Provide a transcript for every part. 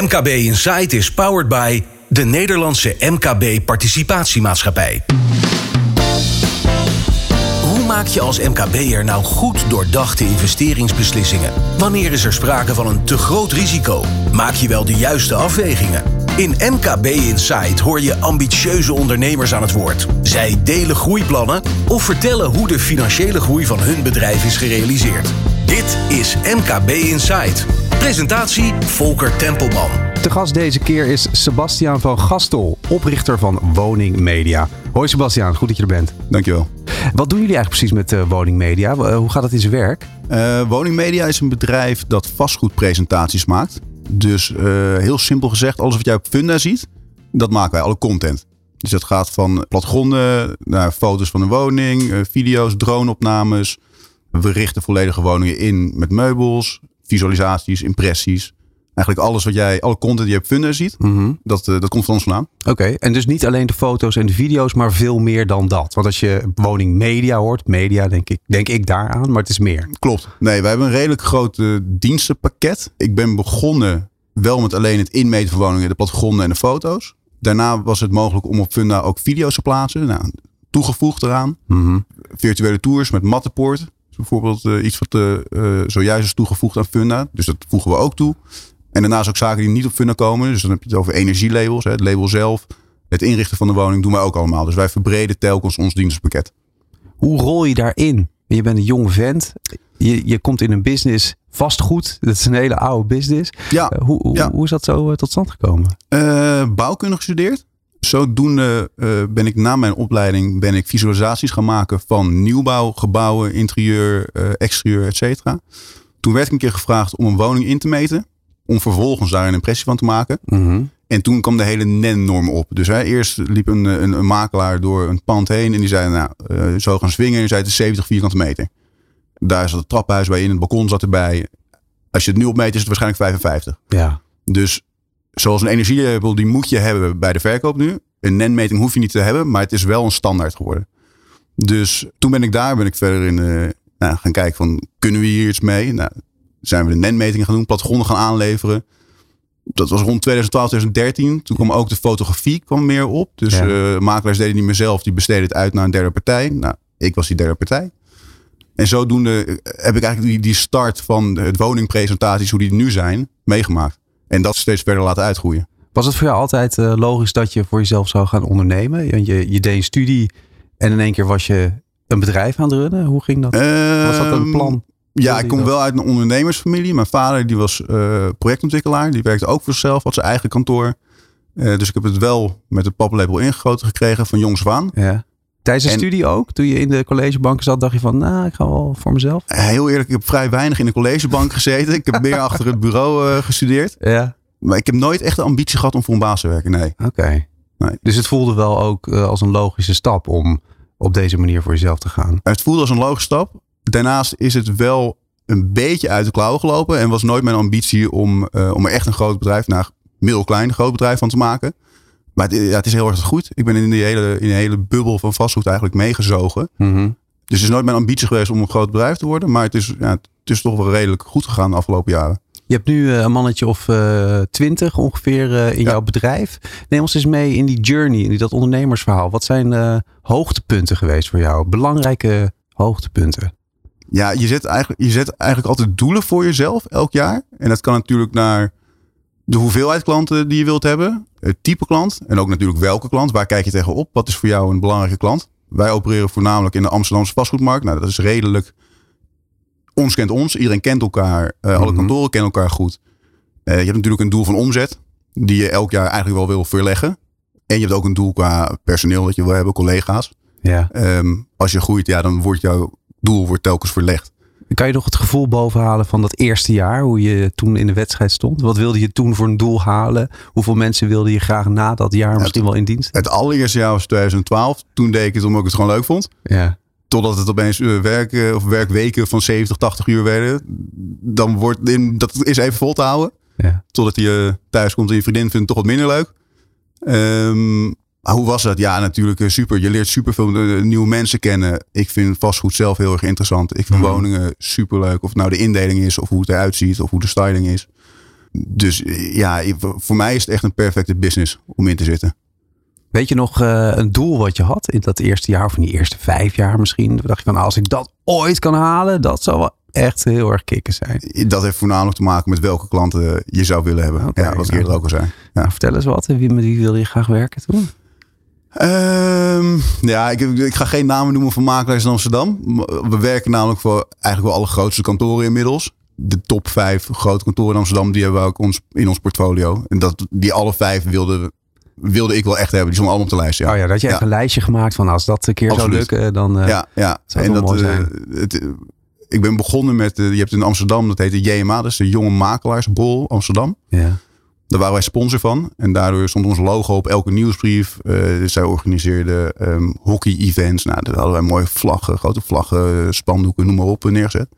MKB Insight is powered by de Nederlandse MKB Participatiemaatschappij. Hoe maak je als MKB'er nou goed doordachte investeringsbeslissingen? Wanneer is er sprake van een te groot risico? Maak je wel de juiste afwegingen? In MKB Insight hoor je ambitieuze ondernemers aan het woord. Zij delen groeiplannen of vertellen hoe de financiële groei van hun bedrijf is gerealiseerd. Dit is MKB Insight. Presentatie Volker Tempelman. De gast deze keer is Sebastiaan van Gastel, oprichter van Woning Media. Hoi Sebastiaan, goed dat je er bent. Dankjewel. Wat doen jullie eigenlijk precies met uh, Woning Media? Uh, hoe gaat het in zijn werk? Uh, Woning Media is een bedrijf dat vastgoedpresentaties maakt. Dus heel simpel gezegd, alles wat jij op Funda ziet, dat maken wij, alle content. Dus dat gaat van platgronden naar foto's van een woning, video's, droneopnames. We richten volledige woningen in met meubels, visualisaties, impressies. Eigenlijk alles wat jij, alle content die je op Funda ziet, dat, dat komt van ons vandaan. Oké, en dus niet alleen de foto's en de video's, maar veel meer dan dat. Want als je woning media hoort, media denk ik, denk ik daaraan, maar het is meer. Klopt. Nee, wij hebben een redelijk groot uh, dienstenpakket. Ik ben begonnen wel met alleen het inmeten van woningen, de plattegronden en de foto's. Daarna was het mogelijk om op Funda ook video's te plaatsen. Nou, toegevoegd eraan. Virtuele tours met Mattenpoort. Bijvoorbeeld uh, iets wat uh, zojuist is toegevoegd aan Funda. Dus dat voegen we ook toe. En daarnaast ook zaken die niet op Funda komen. Dus dan heb je het over energielabels, hè, het label zelf. Het inrichten van de woning doen wij ook allemaal. Dus wij verbreden telkens ons dienstpakket. Hoe rol je daarin? Je bent een jong vent. Je, je komt in een business vastgoed. Dat is een hele oude business. Ja, uh, hoe, hoe, ja. hoe is dat zo tot stand gekomen? Bouwkunde gestudeerd. Zodoende ben ik na mijn opleiding ben ik visualisaties gaan maken van nieuwbouw, gebouwen, interieur, exterieur, et cetera. Toen werd ik een keer gevraagd om een woning in te meten om vervolgens daar een impressie van te maken. Mm -hmm. En toen kwam de hele NEN-norm op. Dus hè, eerst liep een, een, een, makelaar door een pand heen en die zei, nou, uh, zo gaan swingen. En die zei, het is 70 vierkante meter. Daar zat het traphuis bij in, het balkon zat erbij. Als je het nu opmeet, is het waarschijnlijk 55. Ja. Dus zoals een energielabel, die moet je hebben bij de verkoop nu. Een NEN-meting hoef je niet te hebben, maar het is wel een standaard geworden. Dus toen ben ik daar, ben ik verder in uh, nou, gaan kijken van, kunnen we hier iets mee? Nou, zijn we de NEN-metingen gaan doen, plattegronden gaan aanleveren. Dat was rond 2012, 2013. Toen kwam ook de fotografie kwam meer op. Dus Ja. uh, makelaars deden niet meer zelf. Die besteden het uit naar een derde partij. Nou, ik was die derde partij. En zodoende heb ik eigenlijk die, die start van het woningpresentaties, hoe die nu zijn, meegemaakt. En dat steeds verder laten uitgroeien. Was het voor jou altijd uh, logisch dat je voor jezelf zou gaan ondernemen? Je, je, je deed een studie en in één keer was je een bedrijf aan het runnen. Hoe ging dat? was dat een Ehm, plan? Ja, ik kom wel uit een ondernemersfamilie. Mijn vader die was uh, projectontwikkelaar. Die werkte ook voor zichzelf, had zijn eigen kantoor. Uh, dus ik heb het wel met het paplepel ingegoten gekregen van jongs af aan. Ja. Tijdens de En- studie ook? Toen je in de collegebanken zat, dacht je van, nou, ik ga wel voor mezelf. Heel eerlijk, ik heb vrij weinig in de collegebank gezeten. Ik heb meer achter het bureau uh, gestudeerd. Ja. Maar ik heb nooit echt de ambitie gehad om voor een baas te werken. Nee. Oké. Nee. Dus het voelde wel ook uh, als een logische stap om op deze manier voor jezelf te gaan. Het voelde als een logische stap. Daarnaast is het wel een beetje uit de klauwen gelopen. En was nooit mijn ambitie om, uh, om er echt een groot bedrijf, nou middelklein groot bedrijf van te maken. Maar het, ja, het is heel erg goed. Ik ben in die hele, in die hele bubbel van vastgoed eigenlijk meegezogen. Mm -hmm. Dus het is nooit mijn ambitie geweest om een groot bedrijf te worden. Maar het is, ja, het is toch wel redelijk goed gegaan de afgelopen jaren. Je hebt nu uh, een mannetje of uh, twintig ongeveer uh, in ja. jouw bedrijf. Neem ons eens mee in die journey, in dat ondernemersverhaal. Wat zijn uh, hoogtepunten geweest voor jou? Belangrijke hoogtepunten? Ja, je zet, eigenlijk, je zet eigenlijk altijd doelen voor jezelf elk jaar. En dat kan natuurlijk naar de hoeveelheid klanten die je wilt hebben. Het type klant. En ook natuurlijk welke klant. Waar kijk je tegenop? Wat is voor jou een belangrijke klant? Wij opereren voornamelijk in de Amsterdamse vastgoedmarkt. Nou, dat is redelijk. Ons kent ons. Iedereen kent elkaar. Uh, alle mm -hmm. kantoren kennen elkaar goed. Uh, je hebt natuurlijk een doel van omzet. Die je elk jaar eigenlijk wel wil verleggen. En je hebt ook een doel qua personeel dat je wil hebben, collega's. Ja. Um, als je groeit, ja, dan wordt jouw doel wordt telkens verlegd. Kan je nog het gevoel bovenhalen van dat eerste jaar, hoe je toen in de wedstrijd stond? Wat wilde je toen voor een doel halen? Hoeveel mensen wilde je graag na dat jaar misschien het, wel in dienst? Het allereerste jaar was 2012. Toen deed ik het omdat ik het gewoon leuk vond. Ja. Totdat het opeens uh, werken of werkweken van 70, 80 uur werden. Dan wordt in, dat is even vol te houden. Ja. Totdat je thuis komt en je vriendin vindt het toch wat minder leuk. Um, hoe was dat? Ja, natuurlijk uh, super. Je leert super veel uh, nieuwe mensen kennen. Ik vind vastgoed zelf heel erg interessant. Ik vind mm. woningen super leuk. Of het nou de indeling is, of hoe het eruit ziet, of hoe de styling is. Dus ja, voor mij is het echt een perfecte business om in te zitten. Weet je nog uh, een doel wat je had in dat eerste jaar of in die eerste vijf jaar misschien? dacht je van als ik dat ooit kan halen, dat zou wel echt heel erg kicken zijn. Dat heeft voornamelijk te maken met welke klanten je zou willen hebben. Okay, ja, wat ik eerder ook al zei. Ja. Nou, vertel eens wat. Wie, met wie wil je graag werken toen? Um, ja, ik, ik, ga geen namen noemen van makelaars in Amsterdam. We werken namelijk voor eigenlijk wel alle grootste kantoren inmiddels. De top vijf grote kantoren in Amsterdam, die hebben we ook ons, in ons portfolio. En dat, die alle vijf wilden, wilde ik wel echt hebben. Die stonden allemaal op de lijst. Ja. Oh ja, dat je echt een lijstje gemaakt van als dat een keer zou lukken, dan uh, ja, ja. zou en dat, zijn. Uh, het, ik ben begonnen met, uh, je hebt in Amsterdam, dat heet de JMA, dat is de Jonge Makelaarsbol Amsterdam. Ja. Daar waren wij sponsor van. En daardoor stond ons logo op elke nieuwsbrief. Uh, zij organiseerden um, hockey-events. Nou, daar hadden wij mooie vlaggen, grote vlaggen, spandoeken, noem maar op, neergezet.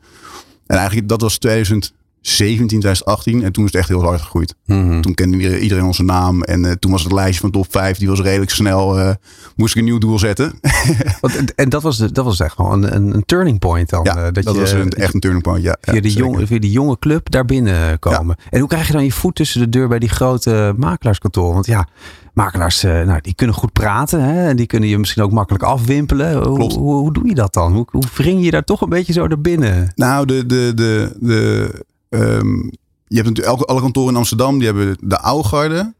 En eigenlijk, dat was 2000, 17, 2018. En toen is het echt heel hard gegroeid. Mhm. Toen kende iedereen onze naam. En uh, toen was het lijstje van top 5, die was redelijk snel. Uh, moest ik een nieuw doel zetten. Want, en dat was, de, dat was echt gewoon een, een turning point dan. Ja, uh, dat, dat je, was een, echt een turning point, ja. Via, ja, die via die jonge club daar binnen komen. Ja. En hoe krijg je dan je voet tussen de deur bij die grote makelaarskantoor? Want ja, makelaars, nou, die kunnen goed praten. Hè? En die kunnen je misschien ook makkelijk afwimpelen. Hoe, hoe, hoe, doe je dat dan? Hoe, hoe wring je daar toch een beetje zo naar binnen? Nou, de, de, de, de Um, je hebt natuurlijk alle kantoren in Amsterdam, die hebben de oude garde.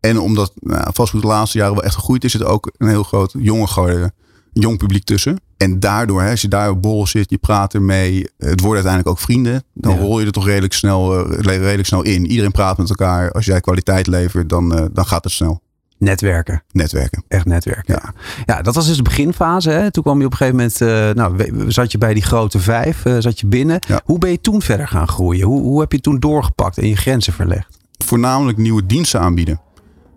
En omdat nou, vastgoed de laatste jaren wel echt gegroeid is, zit er ook een heel groot jonge garde, jong publiek tussen. En daardoor, hè, als je daar op bol zit, je praat ermee, het worden uiteindelijk ook vrienden. Dan ja. rol je er toch redelijk snel, uh, redelijk snel in. Iedereen praat met elkaar. Als jij kwaliteit levert, dan, uh, dan gaat het snel. Netwerken. Netwerken. Echt netwerken. Ja, ja dat was dus de beginfase. Hè? Toen kwam je op een gegeven moment, uh, nou, zat je bij die grote vijf, uh, zat je binnen. Ja. Hoe ben je toen verder gaan groeien? Hoe, hoe heb je toen doorgepakt en je grenzen verlegd? Voornamelijk nieuwe diensten aanbieden.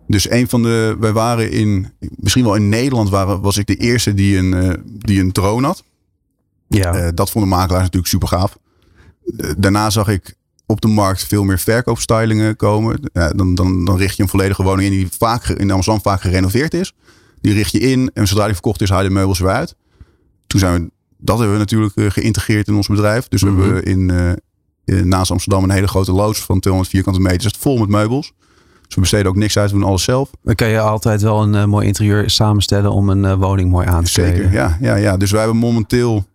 Dus een van de, wij waren in, misschien wel in Nederland waren, was ik de eerste die een, uh, die een drone had. Ja. dat vonden makelaars natuurlijk super gaaf. daarna zag ik op de markt veel meer verkoopstylingen komen. Ja, dan, dan, dan richt je een volledige woning in die vaak in Amsterdam vaak gerenoveerd is. Die richt je in en zodra die verkocht is, haal je de meubels weer uit. Toen zijn we, dat hebben we natuurlijk uh, geïntegreerd in ons bedrijf. Dus Mhm. we hebben in, uh, in, naast Amsterdam een hele grote loods van 200 vierkante meter. Vol met meubels. Dus we besteden ook niks uit, we doen alles zelf. Dan kan je altijd wel een uh, mooi interieur samenstellen om een uh, woning mooi aan te Zeker, kleden. ja, ja, ja. Dus wij hebben momenteel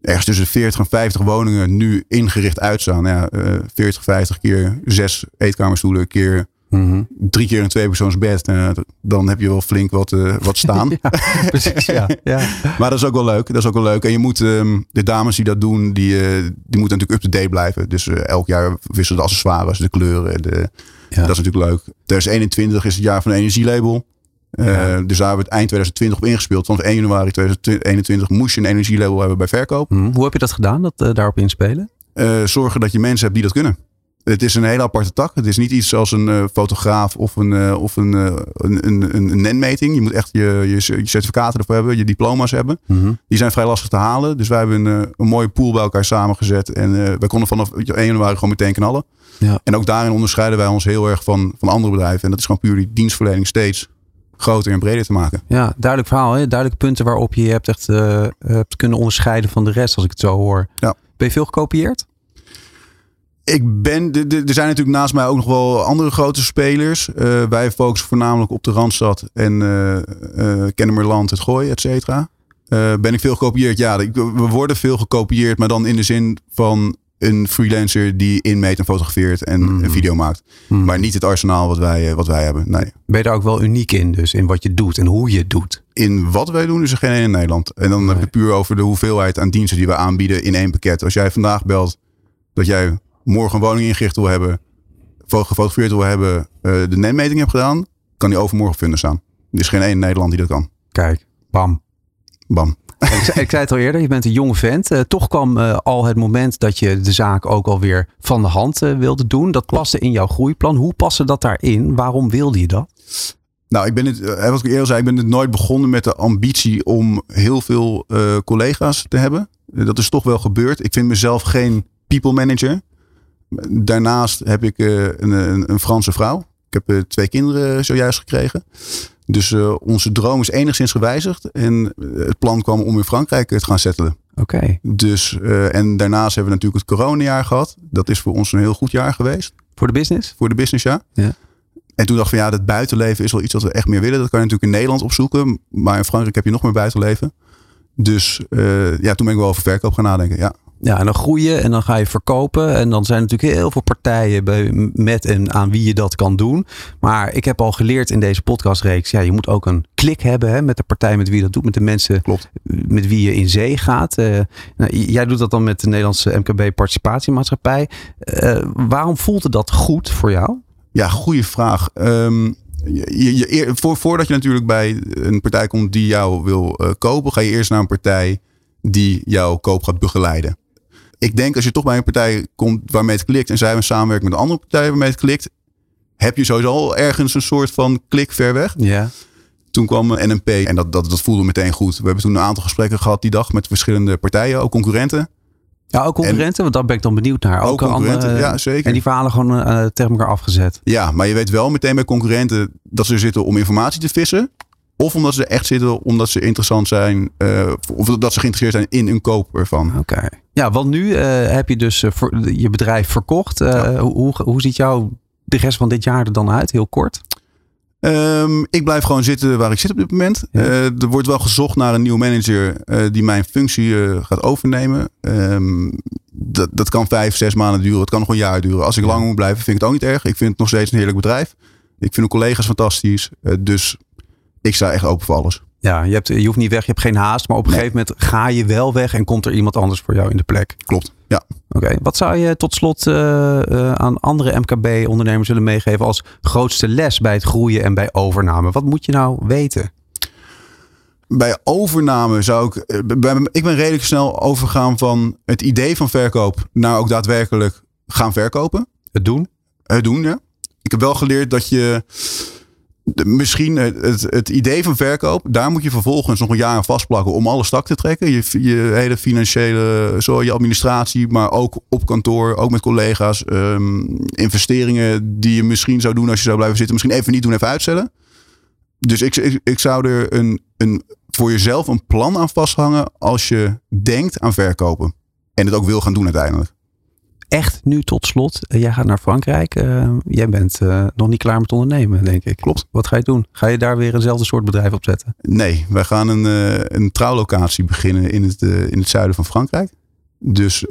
ergens tussen 40 en 50 woningen nu ingericht uitstaan. Ja, uh, 40, 50 keer zes eetkamerstoelen, keer mm -hmm. drie keer een tweepersoonsbed. Uh, dan heb je wel flink wat, uh, wat staan. ja, precies, ja, ja. maar dat is ook wel leuk. Dat is ook wel leuk. En je moet um, de dames die dat doen, die, uh, die moeten natuurlijk up-to-date blijven. Dus elk jaar wisselen de accessoires, de kleuren. De, ja. Dat is natuurlijk leuk. 2021 is het jaar van de energielabel. Ja. Uh, dus daar hebben we het eind 2020 op ingespeeld. Want 1 januari 2021 moest je een energielabel hebben bij verkoop. Hmm. Hoe heb je dat gedaan, dat uh, daarop inspelen? Uh, zorgen dat je mensen hebt die dat kunnen. Het is een hele aparte tak. Het is niet iets als een fotograaf of een, of een, een, een, een NEN-meting. Je moet echt je, je, je, certificaten ervoor hebben, je diploma's hebben. -hmm. Die zijn vrij lastig te halen. Dus wij hebben een, een mooie pool bij elkaar samengezet. En wij konden vanaf 1 januari gewoon meteen knallen. Ja. En ook daarin onderscheiden wij ons heel erg van, van andere bedrijven. En dat is gewoon puur die dienstverlening steeds groter en breder te maken. Ja, duidelijk verhaal. Hè? Duidelijke punten waarop je je hebt echt uh, hebt kunnen onderscheiden van de rest, als ik het zo hoor. Ja. Ben je veel gekopieerd? Ik ben, er zijn natuurlijk naast mij ook nog wel andere grote spelers. Uh, wij focussen voornamelijk op de Randstad en uh, uh, Kennemerland, het Gooi, et cetera. ben ik veel gekopieerd? Ja, we worden veel gekopieerd, maar dan in de zin van een freelancer die inmeet en fotografeert en een video maakt. Mm. Maar niet het arsenaal wat wij, wat wij hebben. Nee. Ben je daar ook wel uniek in, dus in wat je doet en hoe je het doet? In wat wij doen is er geen één in Nederland. En dan Nee. heb je puur over de hoeveelheid aan diensten die we aanbieden in één pakket. Als jij vandaag belt dat jij morgen een woning ingericht wil hebben, fo- gefotografeerd wil hebben, eh, de netmeting hebt gedaan, kan die overmorgen vinden staan. Er is geen één in Nederland die dat kan. Kijk, bam. Bam. Ik, zei, het al eerder, je bent een jonge vent. Uh, toch kwam uh, al het moment dat je de zaak ook alweer van de hand uh, wilde doen. Dat paste in jouw groeiplan. Hoe paste dat daarin? Waarom wilde je dat? Nou, ik ben het, wat ik eerder zei, ik ben het nooit begonnen met de ambitie om heel veel collega's te hebben. Dat is toch wel gebeurd. Ik vind mezelf geen people manager. Daarnaast heb ik een, een, een, Franse vrouw. Ik heb twee kinderen zojuist gekregen. Dus uh, onze droom is enigszins gewijzigd. En het plan kwam om in Frankrijk te gaan settelen. Oké. Okay. Dus, en daarnaast hebben we natuurlijk het coronajaar gehad. Dat is voor ons een heel goed jaar geweest. Voor de business? Voor de business, ja. Ja. En toen dacht ik van ja, dat buitenleven is wel iets wat we echt meer willen. Dat kan je natuurlijk in Nederland opzoeken. Maar in Frankrijk heb je nog meer buitenleven. Dus eh, ja, toen ben ik wel over verkoop gaan nadenken. Ja. Ja, en dan groeien en dan ga je verkopen. En dan zijn natuurlijk heel veel partijen bij, met en aan wie je dat kan doen. Maar ik heb al geleerd in deze podcastreeks. Ja, je moet ook een klik hebben hè, met de partij met wie je dat doet. Met de mensen Klopt. met wie je in zee gaat. Eh, nou, jij doet dat dan met de Nederlandse MKB Participatiemaatschappij. Eh, waarom voelde dat goed voor jou? Ja, goede vraag. Ehm, je, je, eer- voor, voordat je natuurlijk bij een partij komt die jou wil eh, kopen, ga je eerst naar een partij die jouw koop gaat begeleiden. Ik denk als je toch bij een partij komt waarmee het klikt en zij samenwerken met een andere partij waarmee het klikt, heb je sowieso al ergens een soort van klik ver weg. Ja. Toen kwam een NMP en dat, dat, dat voelde meteen goed. We hebben toen een aantal gesprekken gehad die dag met verschillende partijen, ook concurrenten. Ja, ook concurrenten, want daar ben ik dan benieuwd naar. Ook concurrenten, andere- ja, zeker. En die verhalen gewoon eh, tegen elkaar afgezet. Ja, maar je weet wel meteen bij concurrenten dat ze er zitten om informatie te vissen. Of omdat ze er echt zitten omdat ze interessant zijn. eh, of dat ze geïnteresseerd zijn in een koop ervan. Oké. Ja, want nu eh, heb je dus eh, voor, je bedrijf verkocht. Hoe, hoe, hoe ziet jouw de rest van dit jaar er dan uit? Heel kort. Ehm, ik blijf gewoon zitten waar ik zit op dit moment. Ja. Er wordt wel gezocht naar een nieuwe manager die mijn functie gaat overnemen. Ehm, dat, dat kan vijf, zes maanden duren. Het kan nog een jaar duren. Als ik langer moet blijven, vind ik het ook niet erg. Ik vind het nog steeds een heerlijk bedrijf. Ik vind de collega's fantastisch. Dus ik sta echt open voor alles. Ja, je, hebt, je hoeft niet weg, je hebt geen haast. Maar op een Nee. gegeven moment ga je wel weg en komt er iemand anders voor jou in de plek. Klopt. Ja. Oké, wat zou je tot slot eh, eh, aan andere MKB-ondernemers willen meegeven als grootste les bij het groeien en bij overname? Wat moet je nou weten? bij overname zou ik. eh, bij- ik ben redelijk snel overgegaan van het idee van verkoop naar ook daadwerkelijk gaan verkopen. Het doen? Het doen, ja. Ik heb wel geleerd dat je. Misschien het, het, idee van verkoop, daar moet je vervolgens nog een jaar aan vastplakken om alles stak te trekken. Je, je hele financiële, zo je administratie, maar ook op kantoor, ook met collega's. ehm, investeringen die je misschien zou doen als je zou blijven zitten. Misschien even niet doen, even uitstellen. Dus ik, ik, ik zou er een, een, voor jezelf een plan aan vasthangen als je denkt aan verkopen. En het ook wil gaan doen uiteindelijk. Echt nu tot slot, eh, jij gaat naar Frankrijk. Eh, jij bent eh, nog niet klaar met ondernemen, denk ik. Klopt. Wat ga je doen? Ga je daar weer eenzelfde soort bedrijf opzetten? Nee, wij gaan een, een trouwlocatie beginnen in het, in het zuiden van Frankrijk. Dus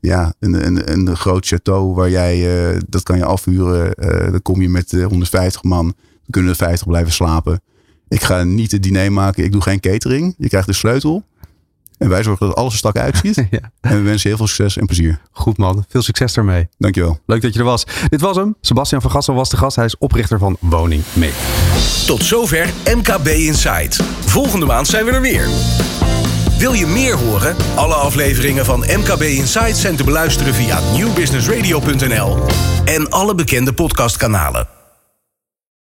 ja, een, een, een groot château waar jij, dat kan je afhuren. Dan kom je met eh, 150 man. Dan kunnen er 50 blijven slapen. Ik ga niet het diner maken. Ik doe geen catering. Je krijgt de sleutel. En wij zorgen dat alles er strak uitziet. ja. En we wensen heel veel succes en plezier. Goed man, veel succes daarmee. Dankjewel. Leuk dat je er was. Dit was hem. Sebastian van Gassel was de gast. Hij is oprichter van Woning Mee. Tot zover MKB Insight. Volgende maand zijn we er weer. Wil je meer horen? Alle afleveringen van MKB Insight zijn te beluisteren via nieuwbusinessradio.nl en alle bekende podcastkanalen.